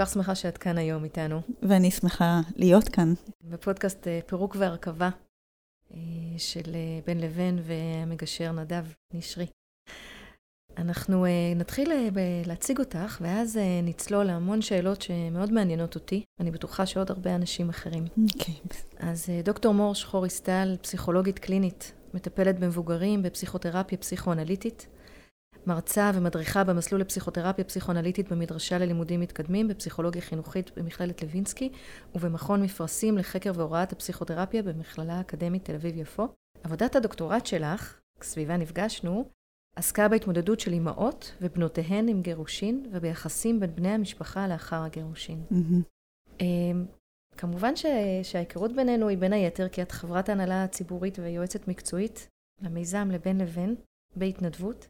כך שמחה שאת כאן היום איתנו. ואני שמחה להיות כאן. בפודקאסט אה, פירוק והרכבה אה, של אה, בן לבן והמגשר נדב נשרי. אנחנו נתחיל להציג אותך, ואז נצלול להמון שאלות שמאוד מעניינות אותי. אני בטוחה שעוד הרבה אנשים אחרים. אוקיי. Okay. אז דוקטור מור שחור הסטל, פסיכולוגית קלינית, מטפלת במבוגרים בפסיכותרפיה פסיכואנליטית. מרצה ומדריכה במסלול לפסיכותרפיה פסיכואנליטית במדרשה ללימודים מתקדמים בפסיכולוגיה חינוכית במכללת לוינסקי ובמכון מפרשים לחקר והוראת הפסיכותרפיה במכללה האקדמית תל אביב-יפו. עבודת הדוקטורט שלך, סביבה נפגשנו, עסקה בהתמודדות של אימהות ובנותיהן עם גירושין וביחסים בין בני המשפחה לאחר הגירושין. Mm-hmm. כמובן ש... שההיכרות בינינו היא בין היתר כי את חברת ההנהלה הציבורית ויועצת מקצועית למיזם לבין לבין בהתנדבות.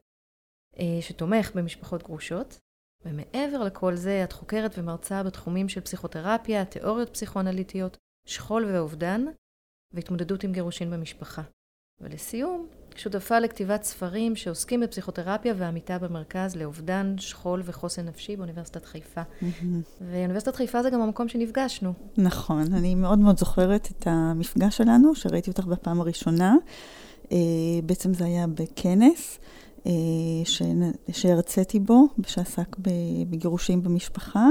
אה, שתומך במשפחות גרושות, ומעבר לכל זה, את חוקרת ומרצה בתחומים של פסיכותרפיה, תיאוריות פסיכואנליטיות, שכול ואובדן, והתמודדות עם גירושין במשפחה. ולסיום, שותפה לכתיבת ספרים שעוסקים בפסיכותרפיה ועמיתה במרכז לאובדן, שכול וחוסן נפשי באוניברסיטת חיפה. ואוניברסיטת חיפה זה גם המקום שנפגשנו. נכון, אני מאוד מאוד זוכרת את המפגש שלנו, שראיתי אותך בפעם הראשונה. אה, בעצם זה היה בכנס. אה, שהרציתי בו, שעסק בגירושים במשפחה,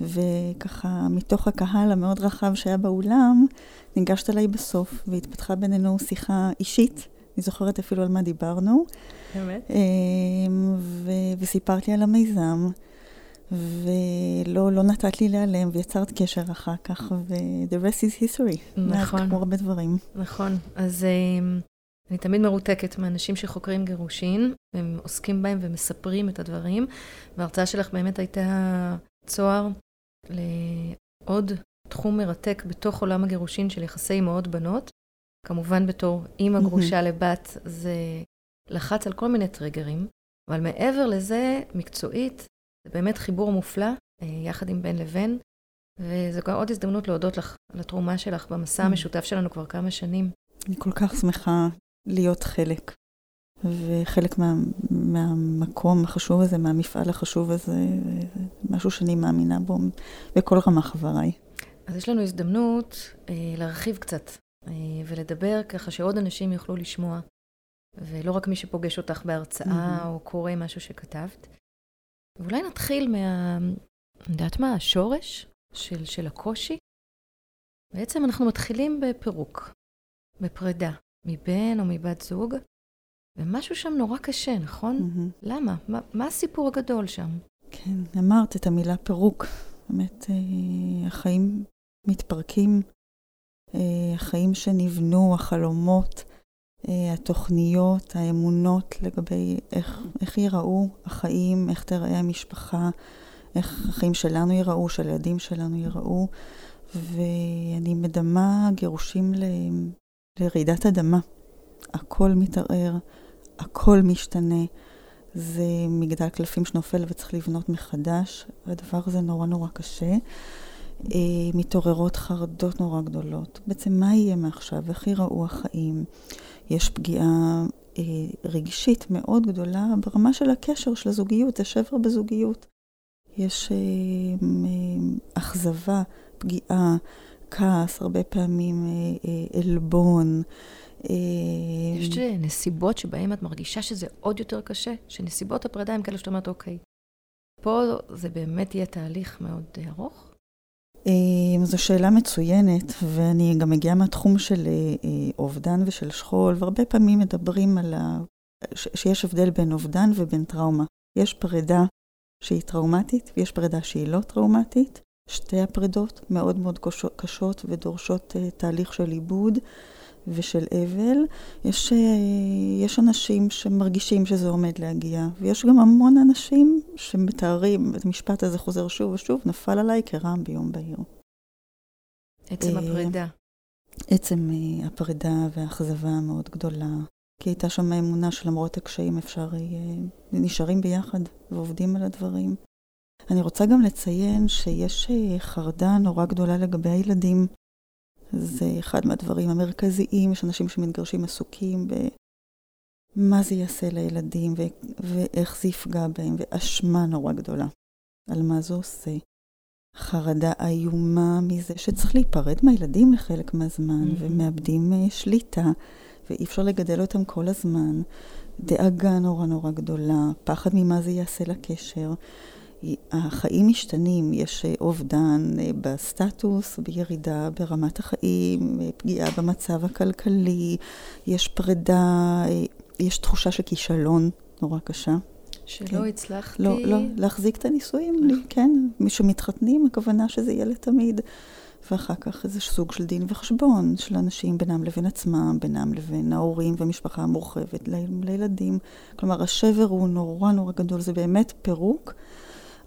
וככה מתוך הקהל המאוד רחב שהיה באולם, ניגשת אליי בסוף, והתפתחה בינינו שיחה אישית. אני זוכרת אפילו על מה דיברנו. באמת? אה, ו- וסיפרת לי על המיזם, ולא לא נתת לי להיעלם, ויצרת קשר אחר כך, ו- the rest is history. נכון. כמו הרבה דברים. נכון. אז אה, אני תמיד מרותקת מאנשים שחוקרים גירושין, והם עוסקים בהם ומספרים את הדברים, וההרצאה שלך באמת הייתה צוהר לעוד תחום מרתק בתוך עולם הגירושין של יחסי אמהות בנות. כמובן בתור אימא גרושה לבת, זה לחץ על כל מיני טריגרים, אבל מעבר לזה, מקצועית, זה באמת חיבור מופלא, אה, יחד עם בן לבן, וזו גם עוד הזדמנות להודות לך על התרומה שלך במסע המשותף שלנו כבר כמה שנים. אני כל כך שמחה להיות חלק. וחלק מה, מהמקום החשוב הזה, מהמפעל החשוב הזה, משהו שאני מאמינה בו בכל רמה חבריי. אז יש לנו הזדמנות אה, להרחיב קצת אה, ולדבר ככה שעוד אנשים יוכלו לשמוע, ולא רק מי שפוגש אותך בהרצאה mm-hmm. או קורא משהו שכתבת. ואולי נתחיל מה... יודעת מה? השורש של, של הקושי. בעצם אנחנו מתחילים בפירוק, בפרידה. מבן או מבת זוג, ומשהו שם נורא קשה, נכון? Mm-hmm. למה? מה, מה הסיפור הגדול שם? כן, אמרת את המילה פירוק. באמת, אה, החיים מתפרקים, אה, החיים שנבנו, החלומות, אה, התוכניות, האמונות לגבי איך, איך ייראו החיים, איך תראה המשפחה, איך החיים שלנו ייראו, של הילדים שלנו ייראו. ואני מדמה גירושים ל... לרעידת אדמה. הכל מתערער, הכל משתנה. זה מגדל קלפים שנופל וצריך לבנות מחדש, והדבר הזה נורא נורא קשה. אה, מתעוררות חרדות נורא גדולות. בעצם מה יהיה מעכשיו? איך ייראו החיים? יש פגיעה אה, רגשית מאוד גדולה ברמה של הקשר, של הזוגיות, זה שבר בזוגיות. יש אה, אה, אכזבה, פגיעה, כעס, הרבה פעמים אה, אה, עלבון. אה, יש נסיבות שבהן את מרגישה שזה עוד יותר קשה, שנסיבות הפרידה הן כאלה שאת אומרת, אוקיי, פה זה באמת יהיה תהליך מאוד ארוך? זו שאלה מצוינת, ואני גם מגיעה מהתחום של אובדן ושל שכול, והרבה פעמים מדברים על ה... שיש הבדל בין אובדן ובין טראומה. יש פרידה שהיא טראומטית, ויש פרידה שהיא לא טראומטית. שתי הפרידות מאוד מאוד קשות ודורשות uh, תהליך של עיבוד ושל אבל. יש, uh, יש אנשים שמרגישים שזה עומד להגיע, ויש גם המון אנשים שמתארים, את המשפט הזה חוזר שוב ושוב, נפל עליי כרעם ביום בהיר. עצם uh, הפרידה. עצם הפרידה והאכזבה המאוד גדולה. כי הייתה שם האמונה שלמרות הקשיים אפשר, נשארים ביחד ועובדים על הדברים. אני רוצה גם לציין שיש אה, חרדה נורא גדולה לגבי הילדים. זה אחד מהדברים המרכזיים, יש אנשים שמתגרשים עסוקים במה זה יעשה לילדים ואיך זה יפגע בהם, ואשמה נורא גדולה על מה זה עושה. חרדה איומה מזה שצריך להיפרד מהילדים לחלק מהזמן, mm-hmm. ומאבדים uh, שליטה, ואי אפשר לגדל אותם כל הזמן. דאגה נורא נורא גדולה, פחד ממה זה יעשה לקשר. החיים משתנים, יש אה, אובדן אה, בסטטוס, בירידה ברמת החיים, פגיעה במצב הכלכלי, יש פרידה, יש תחושה של כישלון נורא קשה. שלא כן. הצלחתי... לא, לא, להחזיק את הנישואים, כן. מי שמתחתנים, הכוונה שזה יהיה לתמיד. ואחר כך איזה סוג של דין וחשבון של אנשים בינם לבין עצמם, בינם לבין ההורים והמשפחה המורחבת, ל- לילדים. כלומר, השבר הוא נורא נורא גדול, זה באמת פירוק,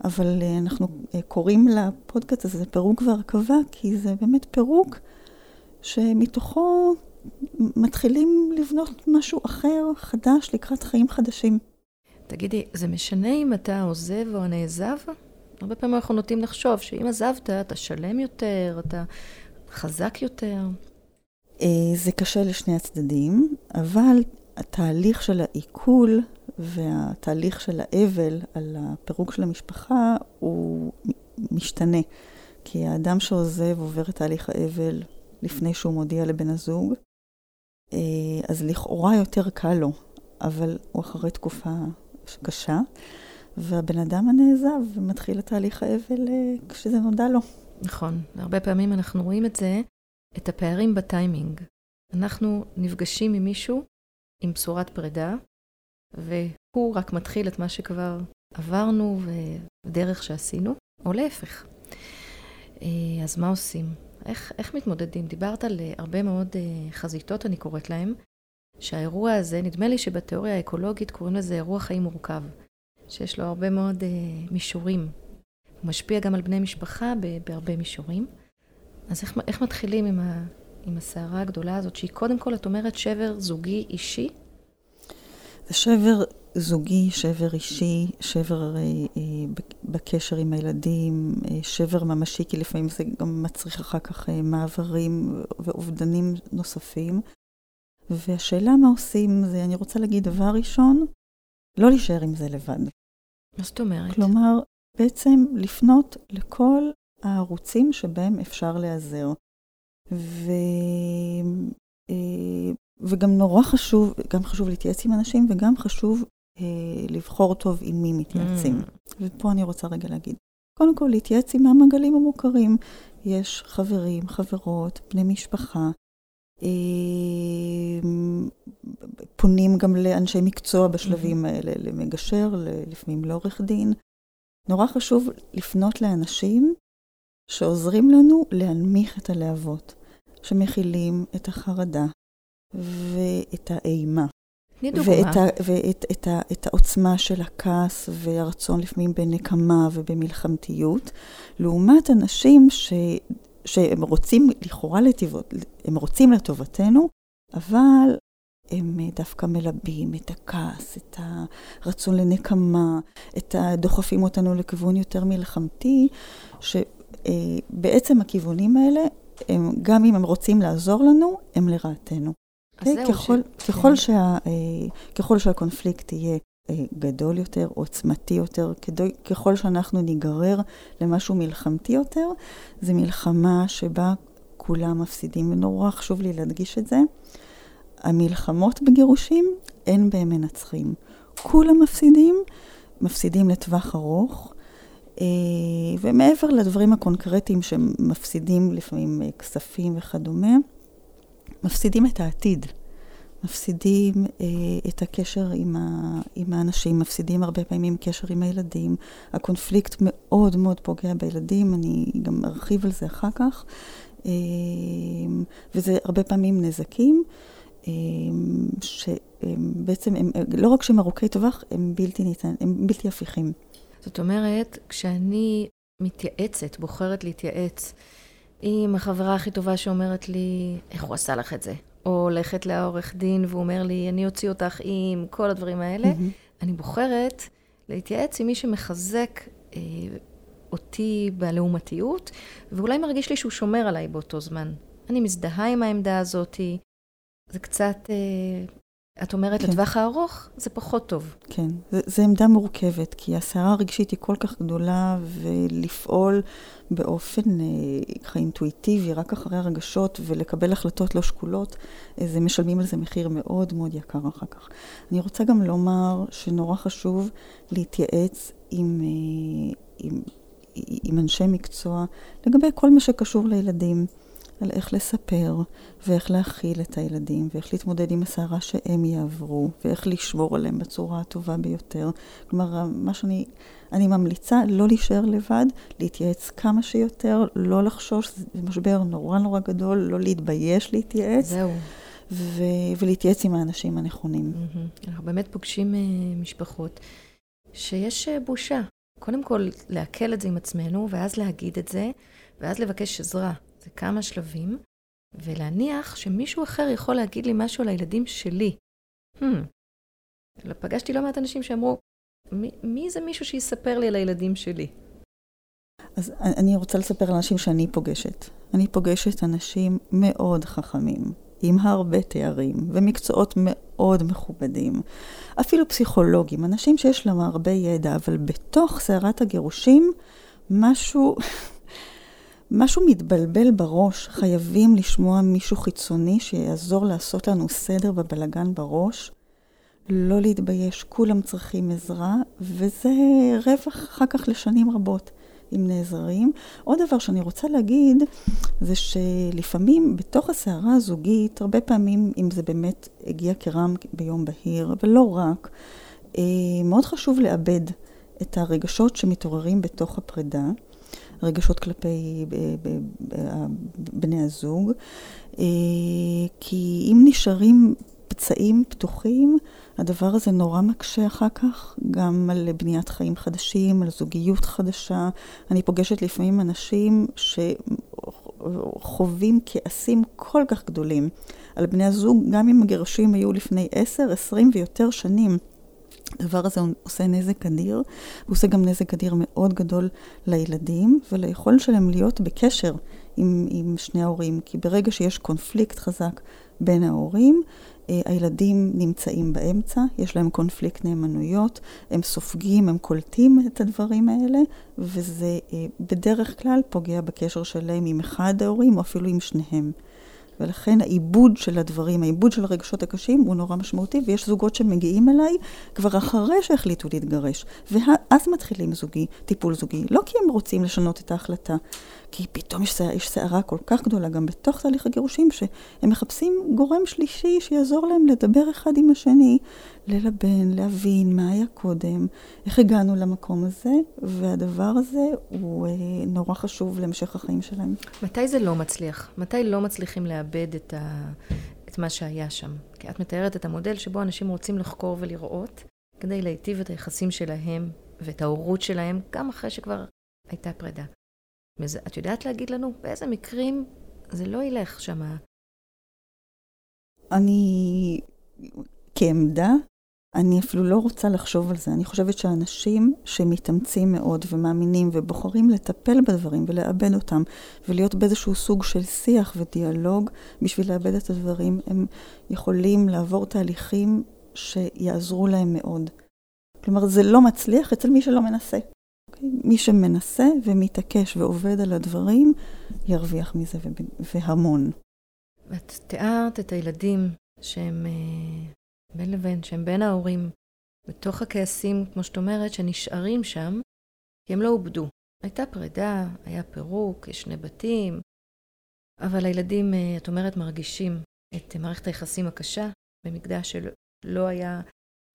אבל uh, אנחנו uh, קוראים לפודקאסט הזה פירוק והרכבה, כי זה באמת פירוק שמתוכו מתחילים לבנות משהו אחר, חדש, לקראת חיים חדשים. תגידי, זה משנה אם אתה עוזב או נעזב? הרבה פעמים אנחנו נוטים לחשוב שאם עזבת, אתה שלם יותר, אתה חזק יותר. אה, זה קשה לשני הצדדים, אבל התהליך של העיכול והתהליך של האבל על הפירוק של המשפחה הוא משתנה. כי האדם שעוזב עובר את תהליך האבל לפני שהוא מודיע לבן הזוג, אה, אז לכאורה יותר קל לו, אבל הוא אחרי תקופה קשה, והבן אדם הנעזב מתחיל את תהליך האבל אה, כשזה נודע לו. נכון, הרבה פעמים אנחנו רואים את זה, את הפערים בטיימינג. אנחנו נפגשים עם מישהו עם בשורת פרידה, והוא רק מתחיל את מה שכבר עברנו ודרך שעשינו, או להפך. אה, אז מה עושים? איך, איך מתמודדים? דיברת על אה, הרבה מאוד חזיתות, אני קוראת להן, שהאירוע הזה, נדמה לי שבתיאוריה האקולוגית קוראים לזה אירוע חיים מורכב, שיש לו הרבה מאוד אה, מישורים. הוא משפיע גם על בני משפחה בהרבה מישורים. אז איך, איך מתחילים עם, ה, עם הסערה הגדולה הזאת, שהיא קודם כל, את אומרת, שבר זוגי אישי? זה שבר זוגי, שבר אישי, שבר אה, אה, בקשר עם הילדים, אה, שבר ממשי, כי לפעמים זה גם מצריך אחר כך אה, מעברים ואובדנים נוספים. והשאלה מה עושים זה, אני רוצה להגיד דבר ראשון, לא להישאר עם זה לבד. מה זאת אומרת? כלומר, בעצם לפנות לכל הערוצים שבהם אפשר להיעזר. ו... אה, וגם נורא חשוב, גם חשוב להתייעץ עם אנשים, וגם חשוב אה, לבחור טוב עם מי מתייעצים. Mm. ופה אני רוצה רגע להגיד. קודם כל, להתייעץ עם המעגלים המוכרים. יש חברים, חברות, בני משפחה, אמ, פונים גם לאנשי מקצוע בשלבים mm-hmm. האלה, למגשר, לפעמים לעורך דין. נורא חשוב לפנות לאנשים שעוזרים לנו להנמיך את הלהבות, שמכילים את החרדה ואת האימה. תני דוגמה. ואת, ה, ואת את ה, את העוצמה של הכעס והרצון לפעמים בנקמה ובמלחמתיות, לעומת אנשים ש, שהם רוצים לכאורה לטובות, הם רוצים לטובתנו, אבל הם דווקא מלבים את הכעס, את הרצון לנקמה, את הדוחפים אותנו לכיוון יותר מלחמתי, שבעצם הכיוונים האלה, הם, גם אם הם רוצים לעזור לנו, הם לרעתנו. Okay? זהו ככל, ש... ככל, כן. שה, אה, ככל שהקונפליקט יהיה אה, גדול יותר, עוצמתי יותר, כדוי, ככל שאנחנו ניגרר למשהו מלחמתי יותר, זו מלחמה שבה כולם מפסידים, ונורא חשוב לי להדגיש את זה. המלחמות בגירושים, אין בהם מנצחים. כולם מפסידים, מפסידים לטווח ארוך, אה, ומעבר לדברים הקונקרטיים שמפסידים לפעמים כספים וכדומה, מפסידים את העתיד. מפסידים אה, את הקשר עם, ה, עם האנשים, מפסידים הרבה פעמים קשר עם הילדים. הקונפליקט מאוד מאוד פוגע בילדים, אני גם ארחיב על זה אחר כך. אה, וזה הרבה פעמים נזקים, אה, שבעצם הם, לא רק שהם ארוכי טווח, הם בלתי ניתן, הם בלתי הפיכים. זאת אומרת, כשאני מתייעצת, בוחרת להתייעץ עם החברה הכי טובה שאומרת לי, איך הוא עשה לך את זה? או הולכת לעורך דין והוא אומר לי, אני אוציא אותך עם כל הדברים האלה, mm-hmm. אני בוחרת להתייעץ עם מי שמחזק אה, אותי בלעומתיות, ואולי מרגיש לי שהוא שומר עליי באותו זמן. אני מזדהה עם העמדה הזאת, זה קצת, אה, את אומרת, כן. לטווח הארוך זה פחות טוב. כן, זו עמדה מורכבת, כי הסערה הרגשית היא כל כך גדולה, ולפעול באופן ככה אינטואיטיבי, רק אחרי הרגשות, ולקבל החלטות לא שקולות, זה משלמים על זה מחיר מאוד מאוד יקר אחר כך. אני רוצה גם לומר שנורא חשוב להתייעץ עם, עם, עם אנשי מקצוע לגבי כל מה שקשור לילדים. על איך לספר, ואיך להכיל את הילדים, ואיך להתמודד עם הסערה שהם יעברו, ואיך לשמור עליהם בצורה הטובה ביותר. כלומר, מה שאני אני ממליצה לא להישאר לבד, להתייעץ כמה שיותר, לא לחשוש, זה משבר נורא נורא גדול, לא להתבייש להתייעץ. זהו. ו- ולהתייעץ עם האנשים הנכונים. Mm-hmm. אנחנו באמת פוגשים uh, משפחות שיש uh, בושה. קודם כל, לעכל את זה עם עצמנו, ואז להגיד את זה, ואז לבקש עזרה. זה כמה שלבים, ולהניח שמישהו אחר יכול להגיד לי משהו על הילדים שלי. Hmm. פגשתי לא מעט אנשים שאמרו, מי, זה מישהו שיספר לי על הילדים שלי? אז אני רוצה לספר על אנשים שאני פוגשת. אני פוגשת אנשים מאוד חכמים, עם הרבה תארים ומקצועות מאוד מכובדים. אפילו פסיכולוגים, אנשים שיש להם הרבה ידע, אבל בתוך סערת הגירושים, משהו משהו מתבלבל בראש, חייבים לשמוע מישהו חיצוני שיעזור לעשות לנו סדר בבלגן בראש. לא להתבייש, כולם צריכים עזרה, וזה רווח אחר כך לשנים רבות, אם נעזרים. עוד דבר שאני רוצה להגיד, זה שלפעמים בתוך הסערה הזוגית, הרבה פעמים, אם זה באמת הגיע כרם ביום בהיר, אבל לא רק, אה, מאוד חשוב לאבד את הרגשות שמתעוררים בתוך הפרידה. רגשות כלפי בני הזוג, אה, כי אם נשארים פצעים פתוחים, הדבר הזה נורא מקשה אחר כך, גם על בניית חיים חדשים, על זוגיות חדשה. אני פוגשת לפעמים אנשים שחווים כעסים כל כך גדולים על בני הזוג, גם אם הגירושים היו לפני עשר, עשרים ויותר שנים. הדבר הזה עושה נזק אדיר, הוא עושה גם נזק אדיר מאוד גדול לילדים וליכולת שלהם להיות בקשר עם, עם שני ההורים, כי ברגע שיש קונפליקט חזק בין ההורים, אה, הילדים נמצאים באמצע, יש להם קונפליקט נאמנויות, הם סופגים, הם קולטים את הדברים האלה, וזה אה, בדרך כלל פוגע בקשר שלהם עם אחד ההורים או אפילו עם שניהם. ולכן העיבוד של הדברים, העיבוד של הרגשות הקשים הוא נורא משמעותי, ויש זוגות שמגיעים אליי כבר אחרי שהחליטו להתגרש, ואז מתחילים זוגי, טיפול זוגי, לא כי הם רוצים לשנות את ההחלטה, כי פתאום יש, סערה כל כך גדולה גם בתוך תהליך הגירושים, שהם מחפשים גורם שלישי שיעזור להם לדבר אחד עם השני, ללבן, להבין מה היה קודם, איך הגענו למקום הזה, והדבר הזה הוא אה, נורא חשוב להמשך החיים שלהם. מתי זה לא מצליח? מתי לא מצליחים לאבד את, ה... את מה שהיה שם? כי את מתארת את המודל שבו אנשים רוצים לחקור ולראות, כדי להיטיב את היחסים שלהם ואת ההורות שלהם, גם אחרי שכבר הייתה פרידה. את יודעת להגיד לנו באיזה מקרים זה לא ילך שמה? אני, כעמדה, אני אפילו לא רוצה לחשוב על זה. אני חושבת שאנשים שמתאמצים מאוד ומאמינים ובוחרים לטפל בדברים ולאבד אותם ולהיות באיזשהו סוג של שיח ודיאלוג בשביל לאבד את הדברים, הם יכולים לעבור תהליכים שיעזרו להם מאוד. כלומר, זה לא מצליח אצל מי שלא מנסה. מי שמנסה ומתעקש ועובד על הדברים, ירוויח מזה והמון. את תיארת את הילדים שהם אה, בין לבין, שהם בין ההורים, בתוך הכעסים, כמו שאת אומרת, שנשארים שם, כי הם לא עובדו. הייתה פרידה, היה פירוק, יש שני בתים, אבל הילדים, אה, את אומרת, מרגישים את מערכת היחסים הקשה במקדש שלא היה,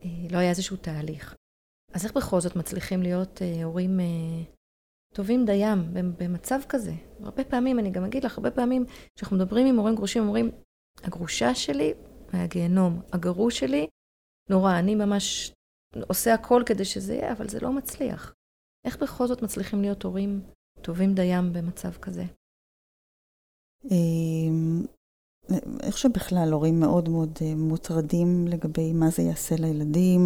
אה, לא היה איזשהו תהליך. אז איך בכל זאת מצליחים להיות אה, הורים טובים דיים במצב כזה? הרבה פעמים, אני גם אגיד לך, הרבה פעמים כשאנחנו מדברים עם הורים גרושים, אומרים, הגרושה שלי היה גיהנום, הגרוש שלי, נורא, אני ממש עושה הכל כדי שזה יהיה, אבל זה לא מצליח. איך בכל זאת מצליחים להיות הורים טובים דיים במצב כזה? אמ, איך שבכלל הורים מאוד מאוד אה, מוטרדים לגבי מה זה יעשה לילדים,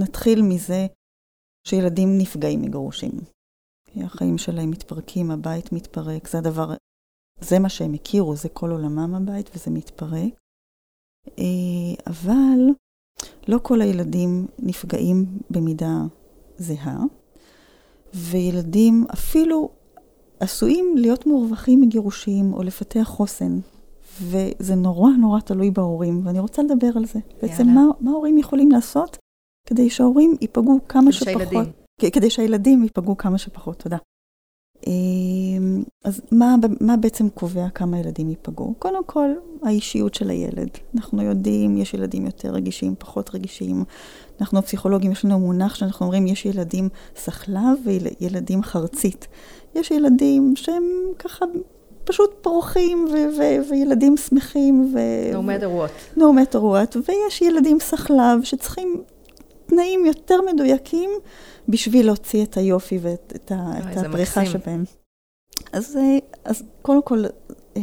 נתחיל מזה שילדים נפגעים מגרושים. החיים שלהם מתפרקים, הבית מתפרק, זה הדבר, זה מה שהם הכירו, זה כל עולמם הבית וזה מתפרק. אבל לא כל הילדים נפגעים במידה זהה, וילדים אפילו עשויים להיות מורווחים מגירושים או לפתח חוסן. וזה נורא נורא תלוי בהורים, ואני רוצה לדבר על זה. יאללה. בעצם מה, מה ההורים יכולים לעשות כדי שההורים ייפגעו כמה כדי שפחות. שהילדים. כדי שהילדים ייפגעו כמה שפחות, תודה. אמ, אז מה, מה בעצם קובע כמה ילדים ייפגעו? קודם כל, האישיות של הילד. אנחנו יודעים, יש ילדים יותר רגישים, פחות רגישים. אנחנו הפסיכולוגים, יש לנו מונח שאנחנו אומרים, יש ילדים סחלב וילדים חרצית. יש ילדים שהם ככה פשוט פורחים ו- ו- וילדים שמחים. ו- no matter what. no matter what. ויש ילדים סחלב שצריכים תנאים יותר מדויקים בשביל להוציא את היופי ואת את ה- את הפריחה שבהם. אז, אה, אז קודם כל, אה,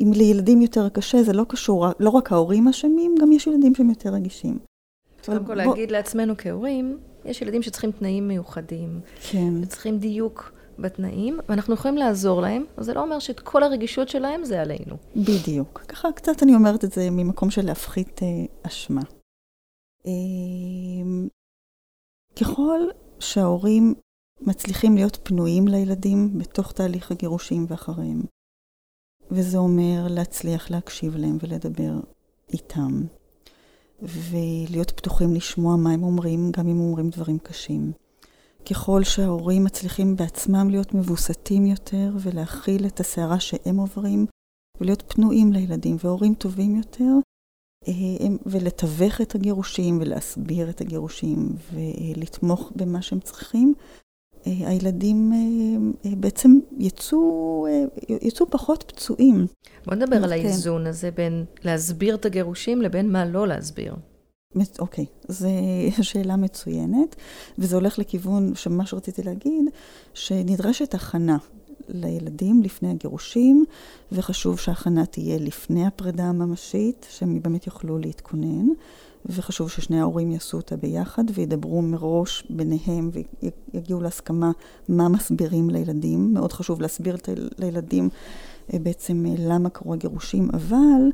אם לילדים יותר קשה, זה לא קשור, לא רק ההורים אשמים, גם יש ילדים שהם יותר רגישים. קודם כל, בוא... להגיד לעצמנו כהורים, יש ילדים שצריכים תנאים מיוחדים. כן. צריכים דיוק בתנאים, ואנחנו יכולים לעזור להם, אבל זה לא אומר שאת כל הרגישות שלהם זה עלינו. בדיוק. ככה קצת אני אומרת את זה ממקום של להפחית אה, אשמה. אה, ככל שההורים מצליחים להיות פנויים לילדים בתוך תהליך הגירושים ואחריהם, וזה אומר להצליח להקשיב להם ולדבר איתם, ולהיות פתוחים לשמוע מה הם אומרים, גם אם אומרים דברים קשים. ככל שההורים מצליחים בעצמם להיות מבוסתים יותר ולהכיל את הסערה שהם עוברים ולהיות פנויים לילדים והורים טובים יותר, ולתווך את הגירושים ולהסביר את הגירושים ולתמוך במה שהם צריכים, אה, הילדים אה, בעצם יצאו, יצאו פחות פצועים. בוא נדבר על כן. האיזון הזה בין להסביר את הגירושים לבין מה לא להסביר. אוקיי, זו שאלה מצוינת, וזה הולך לכיוון שמה שרציתי להגיד, שנדרשת הכנה לילדים לפני הגירושים, וחשוב שההכנה תהיה לפני הפרידה הממשית, שהם באמת יוכלו להתכונן, וחשוב ששני ההורים יעשו אותה ביחד וידברו מראש ביניהם ויגיעו להסכמה מה מסבירים לילדים. מאוד חשוב להסביר לילדים אה, בעצם אה, למה קרו הגירושים, אבל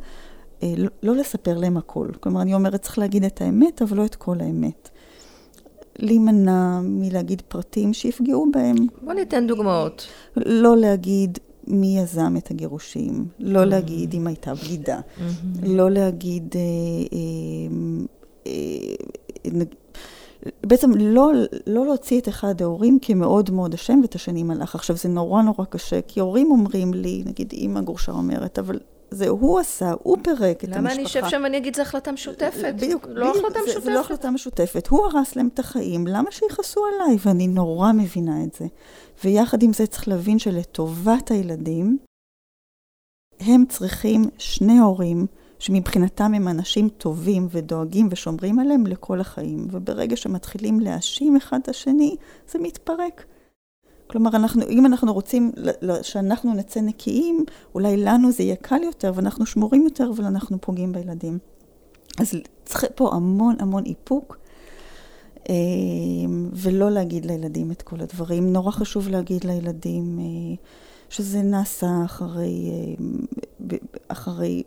אה, לא, לא לספר להם הכל. כלומר, אני אומרת, צריך להגיד את האמת, אבל לא את כל האמת. להימנע מלהגיד פרטים שיפגעו בהם. בוא ניתן דוגמאות. לא להגיד מי יזם את הגירושים, לא mm-hmm. להגיד אם הייתה בגידה, mm-hmm. לא להגיד... אה, אה, אה, בעצם לא, לא להוציא את אחד ההורים כמאוד מאוד אשם ואת השני מלאך. עכשיו, זה נורא נורא קשה, כי הורים אומרים לי, נגיד אימא גרושה אומרת, אבל זה הוא עשה, הוא פירק את המשפחה. למה אני אשב שם ואני אגיד, זו החלטה משותפת? בדיוק. לא בדיוק, החלטה זה, משותפת. זה לא החלטה משותפת. הוא הרס להם את החיים, למה שיכעסו עליי? ואני נורא מבינה את זה. ויחד עם זה צריך להבין שלטובת הילדים, הם צריכים שני הורים שמבחינתם הם אנשים טובים ודואגים ושומרים עליהם לכל החיים. וברגע שמתחילים להאשים אחד את השני, זה מתפרק. כלומר, אנחנו, אם אנחנו רוצים שאנחנו נצא נקיים, אולי לנו זה יהיה קל יותר ואנחנו שמורים יותר, אבל אנחנו פוגעים בילדים. אז צריך פה המון המון איפוק, אה, ולא להגיד לילדים את כל הדברים. נורא חשוב להגיד לילדים אה, שזה נעשה אחרי, אה, אחרי,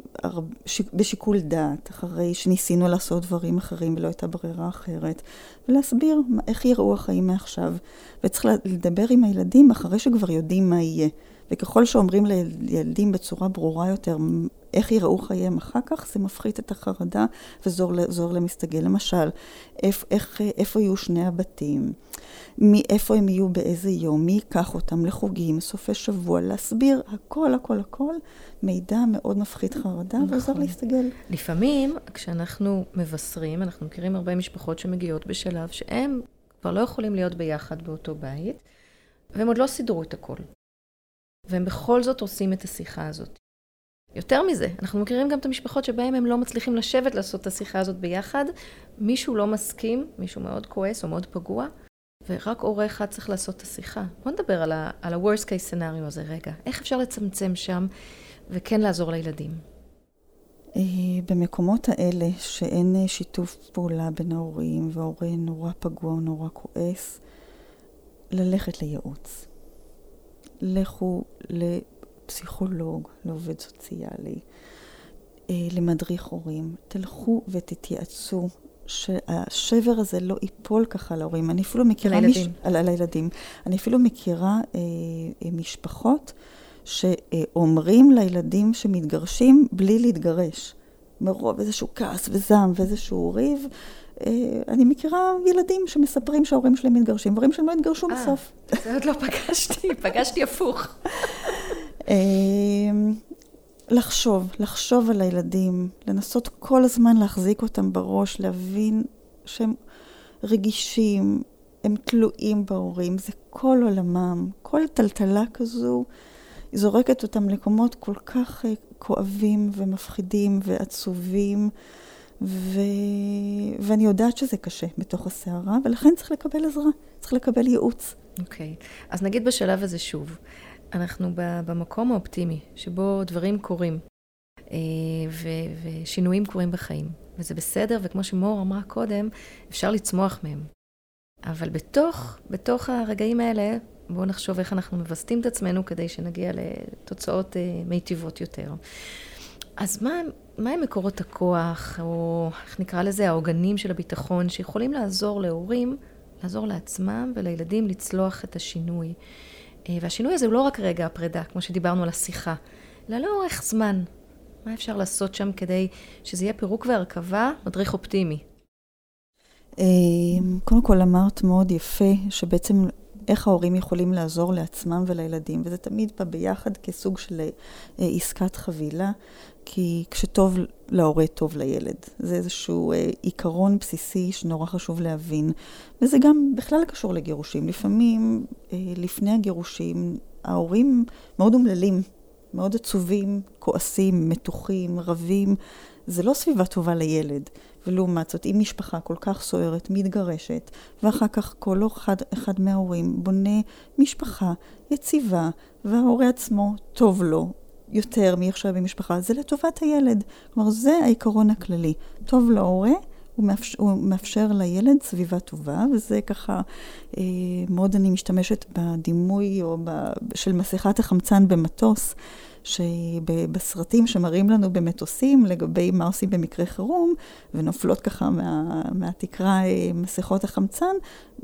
בשיקול דעת, אחרי שניסינו לעשות דברים אחרים ולא הייתה ברירה אחרת, ולהסביר איך יראו החיים מעכשיו. וצריך לדבר עם הילדים אחרי שכבר יודעים מה יהיה. וככל שאומרים לילדים בצורה ברורה יותר איך יראו חייהם אחר כך, זה מפחית את החרדה וזור להם להסתגל. למשל, איפ, איך, איפה יהיו שני הבתים, מאיפה הם יהיו באיזה יום, מי ייקח אותם לחוגים, סופי שבוע, להסביר הכל, הכל, הכל, מידע מאוד מפחית חרדה נכון. ועוזר להסתגל. לפעמים, כשאנחנו מבשרים, אנחנו מכירים הרבה משפחות שמגיעות בשלב שהם כבר לא יכולים להיות ביחד באותו בית, והם עוד לא סידרו את הכל. והם בכל זאת עושים את השיחה הזאת. יותר מזה, אנחנו מכירים גם את המשפחות שבהם הם לא מצליחים לשבת לעשות את השיחה הזאת ביחד. מישהו לא מסכים, מישהו מאוד כועס או מאוד פגוע, ורק הורה אחד צריך לעשות את השיחה. בוא נדבר על ה-worst case scenario הזה רגע. איך אפשר לצמצם שם וכן לעזור לילדים? אה, במקומות האלה שאין אה, שיתוף פעולה בין ההורים וההורה נורא פגוע או נורא כועס, ללכת לייעוץ. לכו לפסיכולוג, לעובד סוציאלי. למדריך הורים. תלכו ותתייעצו. שהשבר הזה לא ייפול ככה להורים. אני אפילו מכירה... על הילדים. מש... על, על הילדים. אני אפילו מכירה אה, משפחות שאומרים לילדים שמתגרשים בלי להתגרש. מרוב איזשהו כעס וזעם ואיזשהו ריב. אה, אני מכירה ילדים שמספרים שההורים שלהם מתגרשים, והורים שלהם לא התגרשו אה, בסוף. זה עוד לא פגשתי, פגשתי הפוך. אה, לחשוב, לחשוב על הילדים, לנסות כל הזמן להחזיק אותם בראש, להבין שהם רגישים, הם תלויים בהורים, זה כל עולמם. כל טלטלה כזו זורקת אותם למקומות כל כך כואבים ומפחידים ועצובים, ו... ואני יודעת שזה קשה בתוך הסערה, ולכן צריך לקבל עזרה, צריך לקבל ייעוץ. אוקיי, okay. אז נגיד בשלב הזה שוב, אנחנו במקום האופטימי, שבו דברים קורים, אה, ו- ושינויים קורים בחיים, וזה בסדר, וכמו שמור אמרה קודם, אפשר לצמוח מהם. אבל בתוך, בתוך הרגעים האלה, בואו נחשוב איך אנחנו מווסתים את עצמנו כדי שנגיע לתוצאות אה, מיטיבות יותר. אז מה, מה הם מקורות הכוח, או איך נקרא לזה, העוגנים של הביטחון, שיכולים לעזור להורים, לעזור לעצמם ולילדים לצלוח את השינוי? אה, והשינוי הזה הוא לא רק רגע הפרידה, כמו שדיברנו על השיחה, אלא לאורך זמן. מה אפשר לעשות שם כדי שזה יהיה פירוק והרכבה, מדריך אופטימי? אה, קודם כל אמרת מאוד יפה, שבעצם איך ההורים יכולים לעזור לעצמם ולילדים, וזה תמיד בא ביחד כסוג של אה, עסקת חבילה, כי כשטוב להורה, טוב לילד. זה איזשהו אה, עיקרון בסיסי שנורא חשוב להבין. וזה גם בכלל קשור לגירושים. לפעמים, אה, לפני הגירושים, ההורים מאוד אומללים, מאוד עצובים, כועסים, מתוחים, רבים. זה לא סביבה טובה לילד. ולעומת זאת, אם משפחה כל כך סוערת, מתגרשת, ואחר כך כל אחד, אחד מההורים בונה משפחה יציבה, וההורה עצמו טוב לו, יותר מעכשיו במשפחה, זה לטובת הילד. כלומר, זה העיקרון הכללי. טוב להורה, הוא מאפשר, הוא מאפשר לילד סביבה טובה, וזה ככה, אה, מאוד אני משתמשת בדימוי או ב, של מסכת החמצן במטוס. שבסרטים שמראים לנו במטוסים לגבי מה עושים במקרה חירום, ונופלות ככה מה, מהתקרה אה, מסכות החמצן,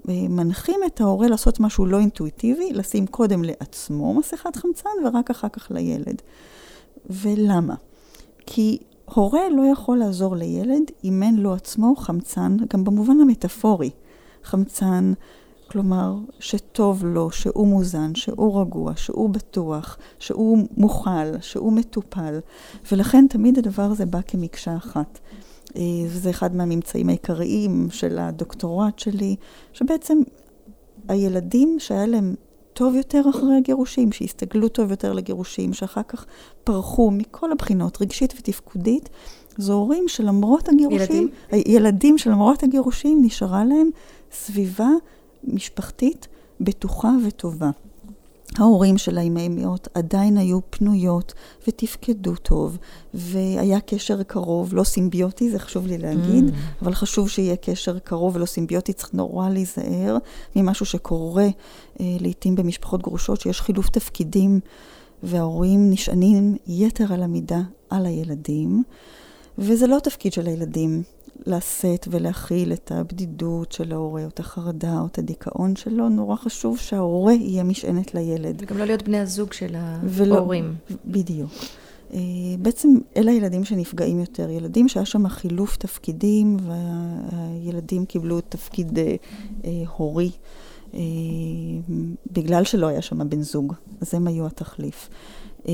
אה, מנחים את ההורה לעשות משהו לא אינטואיטיבי, לשים קודם לעצמו מסכת חמצן ורק אחר כך לילד. ולמה? כי הורה לא יכול לעזור לילד אם אין לו עצמו חמצן, גם במובן המטאפורי. חמצן כלומר, שטוב לו, שהוא מוזן, שהוא רגוע, שהוא בטוח, שהוא מוכל, שהוא מטופל, ולכן תמיד הדבר הזה בא כמקשה אחת. אה, וזה אחד מהממצאים העיקריים של הדוקטורט שלי, שבעצם הילדים שהיה להם טוב יותר אחרי הגירושים, שהסתגלו טוב יותר לגירושים, שאחר כך פרחו מכל הבחינות, רגשית ותפקודית, זה הורים שלמרות הגירושים, ילדים, ילדים שלמרות הגירושים נשארה להם סביבה משפחתית בטוחה וטובה. ההורים של האימהיות עדיין היו פנויות ותפקדו טוב, והיה קשר קרוב, לא סימביוטי, זה חשוב לי להגיד, mm. אבל חשוב שיהיה קשר קרוב ולא סימביוטי, צריך נורא להיזהר ממשהו שקורה אה, לעתים במשפחות גרושות, שיש חילוף תפקידים, וההורים נשענים יתר על המידה על הילדים, וזה לא תפקיד של הילדים. לשאת ולהכיל את הבדידות של ההורה, או את החרדה, או את הדיכאון שלו, נורא חשוב שההורה יהיה משענת לילד. וגם לא להיות בני הזוג של ההורים. ולא, בדיוק. אה, בעצם אלה הילדים שנפגעים יותר, ילדים שהיה שם חילוף תפקידים, והילדים קיבלו תפקיד אה, אה, הורי, אה, בגלל שלא היה שם בן זוג, אז הם היו התחליף. אה,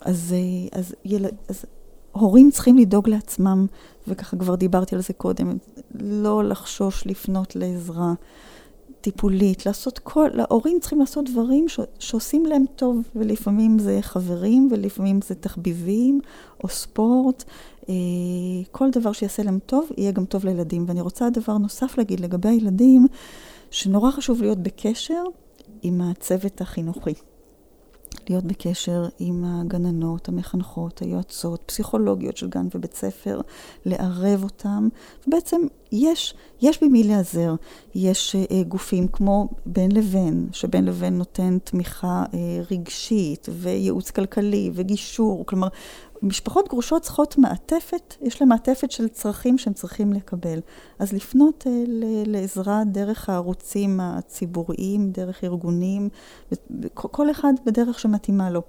אז, אה, אז, יל, אז הורים צריכים לדאוג לעצמם, וככה כבר דיברתי על זה קודם, לא לחשוש לפנות לעזרה טיפולית, לעשות כל, ההורים צריכים לעשות דברים ש, שעושים להם טוב, ולפעמים זה חברים, ולפעמים זה תחביבים, או ספורט, אה, כל דבר שיעשה להם טוב, יהיה גם טוב לילדים. ואני רוצה דבר נוסף להגיד לגבי הילדים, שנורא חשוב להיות בקשר עם הצוות החינוכי. להיות בקשר עם הגננות, המחנכות, היועצות, פסיכולוגיות של גן ובית ספר, לערב אותם, ובעצם יש, יש במי להיעזר. יש אה, גופים כמו בין לבין, שבין לבין נותן תמיכה אה, רגשית וייעוץ כלכלי וגישור. כלומר, משפחות גרושות צריכות מעטפת, יש להן מעטפת של צרכים שהם צריכים לקבל. אז לפנות אה, לעזרה דרך הערוצים הציבוריים, דרך ארגונים, כל אחד בדרך שמתאימה לו.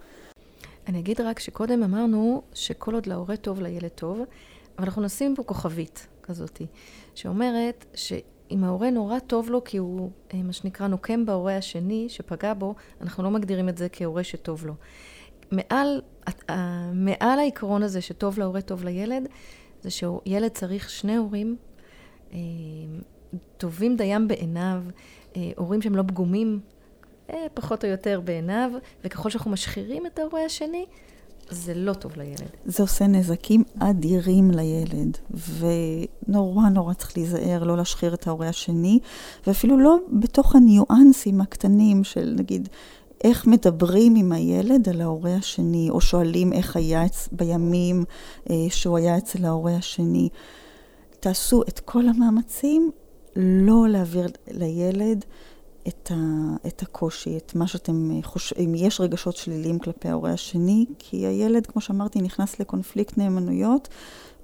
אני אגיד רק שקודם אמרנו שכל עוד להורה טוב, לילד טוב, אבל אנחנו נשים פה כוכבית כזאתי, שאומרת שאם ההורה נורא טוב לו כי הוא, אה, מה שנקרא, נוקם בהורה השני שפגע בו, אנחנו לא מגדירים את זה כהורה שטוב לו. מעל, מעל העיקרון הזה שטוב להורה, טוב לילד, זה שילד צריך שני הורים אה, טובים דיים בעיניו, אה, הורים שהם לא פגומים, אה, פחות או יותר בעיניו, וככל שאנחנו משחירים את ההורה השני, זה לא טוב לילד. זה עושה נזקים אדירים לילד, ונורא נורא צריך להיזהר לא להשחיר את ההורה השני, ואפילו לא בתוך הניואנסים הקטנים של נגיד איך מדברים עם הילד על ההורה השני, או שואלים איך היה בימים אה, שהוא היה אצל ההורה השני. תעשו את כל המאמצים לא להעביר לילד את, ה, את הקושי, את מה שאתם חושבים, אם יש רגשות שליליים כלפי ההורה השני, כי הילד, כמו שאמרתי, נכנס לקונפליקט נאמנויות,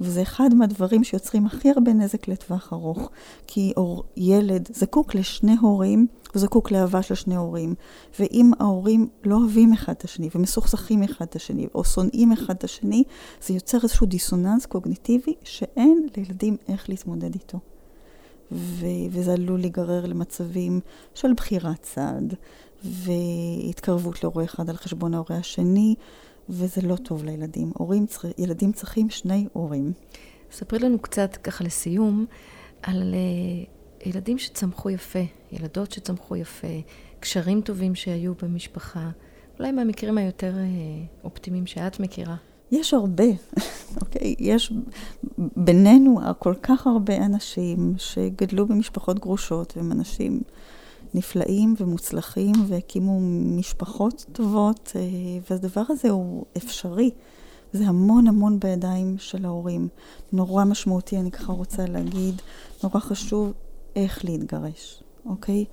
וזה אחד מהדברים שיוצרים הכי הרבה נזק לטווח ארוך. כי אור, ילד זקוק לשני הורים, הוא זקוק לאהבה של שני הורים. ואם ההורים לא אוהבים אחד את השני, ומסוכסכים אחד את השני, או שונאים אחד את השני, זה יוצר איזשהו דיסוננס קוגניטיבי שאין לילדים איך להתמודד איתו. ו- וזה עלול להיגרר למצבים של בחירת צד, והתקרבות להורה אחד על חשבון ההורה השני, וזה לא טוב לילדים. הורים, צר... ילדים צריכים שני הורים. ספרי לנו קצת, ככה לסיום, על uh, ילדים שצמחו יפה, ילדות שצמחו יפה, קשרים טובים שהיו במשפחה, אולי מהמקרים היותר uh, אופטימיים שאת מכירה. יש הרבה, אוקיי? יש בינינו כל כך הרבה אנשים שגדלו במשפחות גרושות, והם אנשים נפלאים ומוצלחים, והקימו משפחות טובות, אה, והדבר הזה הוא אפשרי. זה המון המון בידיים של ההורים. נורא משמעותי, אני ככה רוצה להגיד, נורא חשוב איך להתגרש, אוקיי?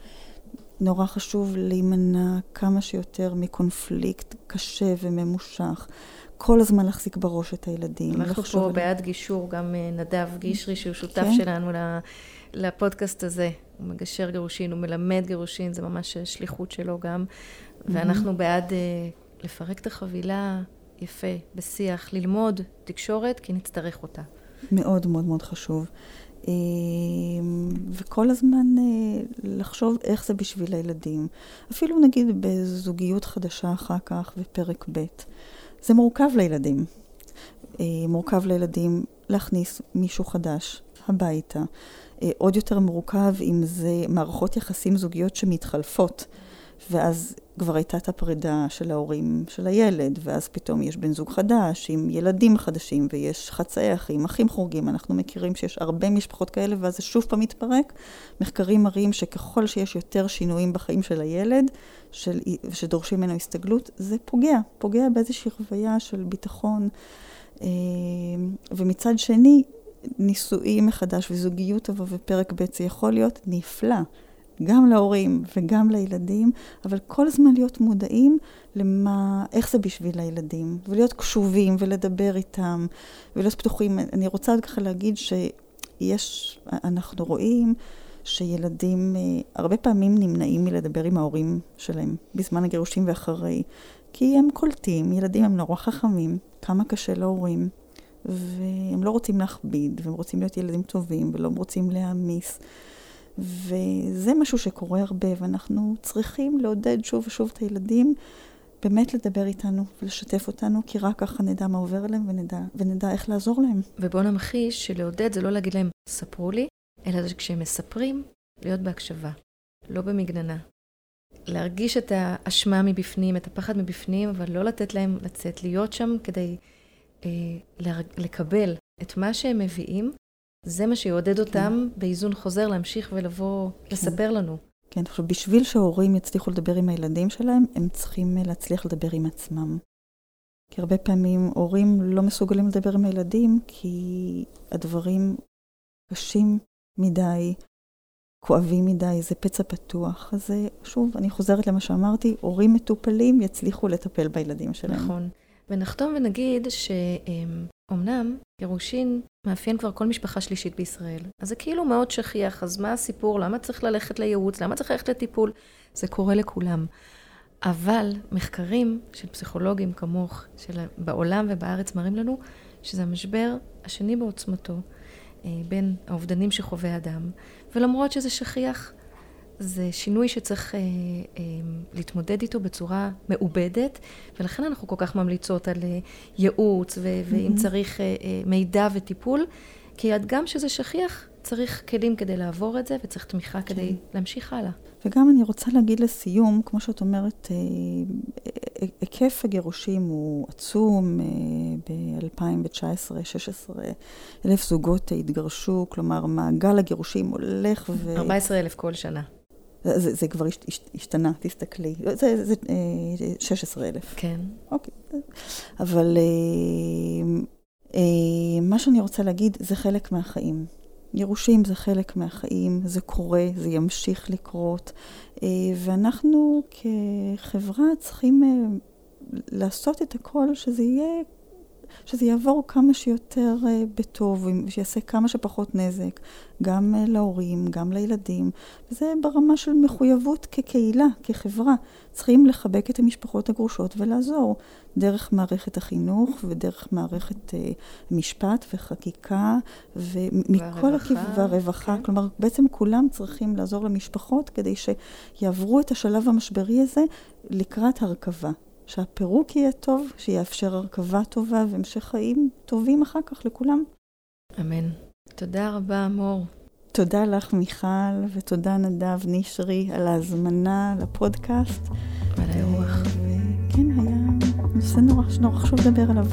נורא חשוב להימנע כמה שיותר מקונפליקט קשה וממושך. כל הזמן להחזיק בראש את הילדים. אנחנו פה בעד גישור, גם אה, נדב גישרי, שהוא שותף כן? שלנו לפודקאסט הזה. הוא מגשר גירושין, הוא מלמד גירושין, זה ממש שליחות שלו גם. ואנחנו בעד אה, לפרק את החבילה יפה, בשיח, ללמוד תקשורת, כי נצטרך אותה. מאוד מאוד מאוד חשוב. אה, וכל הזמן לחשוב איך זה בשביל הילדים. אפילו נגיד בזוגיות חדשה אחר כך, בפרק ב'. זה מורכב לילדים. אה, מורכב לילדים להכניס מישהו חדש הביתה. אה, עוד יותר מורכב אם זה מערכות יחסים זוגיות שמתחלפות. ואז כבר הייתה את הפרידה של ההורים של הילד, ואז פתאום יש בן זוג חדש עם ילדים חדשים, ויש חצאי אחים, אחים חורגים. אנחנו מכירים שיש הרבה משפחות כאלה, ואז זה שוב פעם מתפרק. מחקרים מראים שככל שיש יותר שינויים בחיים של הילד, של, שדורשים ממנו הסתגלות, זה פוגע, פוגע באיזושהי חוויה של ביטחון. אה, ומצד שני, נישואים מחדש וזוגיות טובה ופרק ב' זה יכול להיות נפלא. גם להורים וגם לילדים, אבל כל הזמן להיות מודעים למה, איך זה בשביל הילדים, ולהיות קשובים ולדבר איתם, ולהיות פתוחים. אני רוצה עוד ככה להגיד שיש, אנחנו רואים שילדים אה, הרבה פעמים נמנעים מלדבר עם ההורים שלהם בזמן הגירושים ואחרי, כי הם קולטים, ילדים הם נורא חכמים, כמה קשה להורים. והם לא רוצים להכביד, והם רוצים להיות ילדים טובים, ולא רוצים להעמיס. וזה משהו שקורה הרבה, ואנחנו צריכים לעודד שוב ושוב את הילדים באמת לדבר איתנו ולשתף אותנו, כי רק ככה נדע מה עובר עליהם ונדע, ונדע איך לעזור להם. ובואו נמחיש שלעודד זה לא להגיד להם, ספרו לי, אלא כשהם מספרים, להיות בהקשבה, לא במגננה. להרגיש את האשמה מבפנים, את הפחד מבפנים, אבל לא לתת להם לצאת, להיות שם כדי אה, לקבל את מה שהם מביאים, זה מה שיעודד אותם כן. באיזון חוזר להמשיך ולבוא כן. לספר לנו. כן, עכשיו בשביל שההורים יצליחו לדבר עם הילדים שלהם, הם צריכים להצליח לדבר עם עצמם. כי הרבה פעמים הורים לא מסוגלים לדבר עם הילדים, כי הדברים קשים מדי, כואבים מדי, זה פצע פתוח. אז שוב, אני חוזרת למה שאמרתי, הורים מטופלים יצליחו לטפל בילדים שלהם. נכון. ונחתום ונגיד שאומנם גירושין מאפיין כבר כל משפחה שלישית בישראל. אז זה כאילו מאוד שכיח, אז מה הסיפור? למה צריך ללכת לייעוץ? למה צריך ללכת לטיפול? זה קורה לכולם. אבל מחקרים של פסיכולוגים כמוך, של בעולם ובארץ, מראים לנו שזה המשבר השני בעוצמתו אה, בין האובדנים שחווה אדם, ולמרות שזה שכיח, זה שינוי שצריך אה, אה, להתמודד איתו בצורה מעובדת, ולכן אנחנו כל כך ממליצות על אה, ייעוץ, ו- mm-hmm. ואם צריך אה, אה, מידע וטיפול, כי עד גם שזה שכיח, צריך כלים כדי לעבור את זה, וצריך תמיכה כן. כדי להמשיך הלאה. וגם אני רוצה להגיד לסיום, כמו שאת אומרת, אה, אה, היקף הגירושים הוא עצום. אה, ב-2019-2016 אלף זוגות התגרשו, כלומר, מעגל הגירושים הולך ו... 14 אלף כל שנה. זה, זה כבר השתנה, תסתכלי. זה, זה 16 אלף. כן. אוקיי. אבל מה שאני רוצה להגיד, זה חלק מהחיים. גירושים זה חלק מהחיים, זה קורה, זה ימשיך לקרות, אה, ואנחנו כחברה צריכים אה, לעשות את הכל שזה יהיה שזה יעבור כמה שיותר uh, בטוב, שיעשה כמה שפחות נזק, גם uh, להורים, גם לילדים. וזה ברמה של מחויבות כקהילה, כחברה. צריכים לחבק את המשפחות הגרושות ולעזור דרך מערכת החינוך ודרך מערכת uh, משפט וחקיקה ומכל הכיוון, והרווחה. כן. כלומר, בעצם כולם צריכים לעזור למשפחות כדי שיעברו את השלב המשברי הזה לקראת הרכבה. שהפירוק יהיה טוב, שיאפשר הרכבה טובה והמשך חיים טובים אחר כך לכולם. אמן. תודה רבה, מור. תודה לך, מיכל, ותודה נדב נשרי על ההזמנה לפודקאסט. ועל האירוח. כן, היה נושא נורא, נורא חשוב לדבר עליו.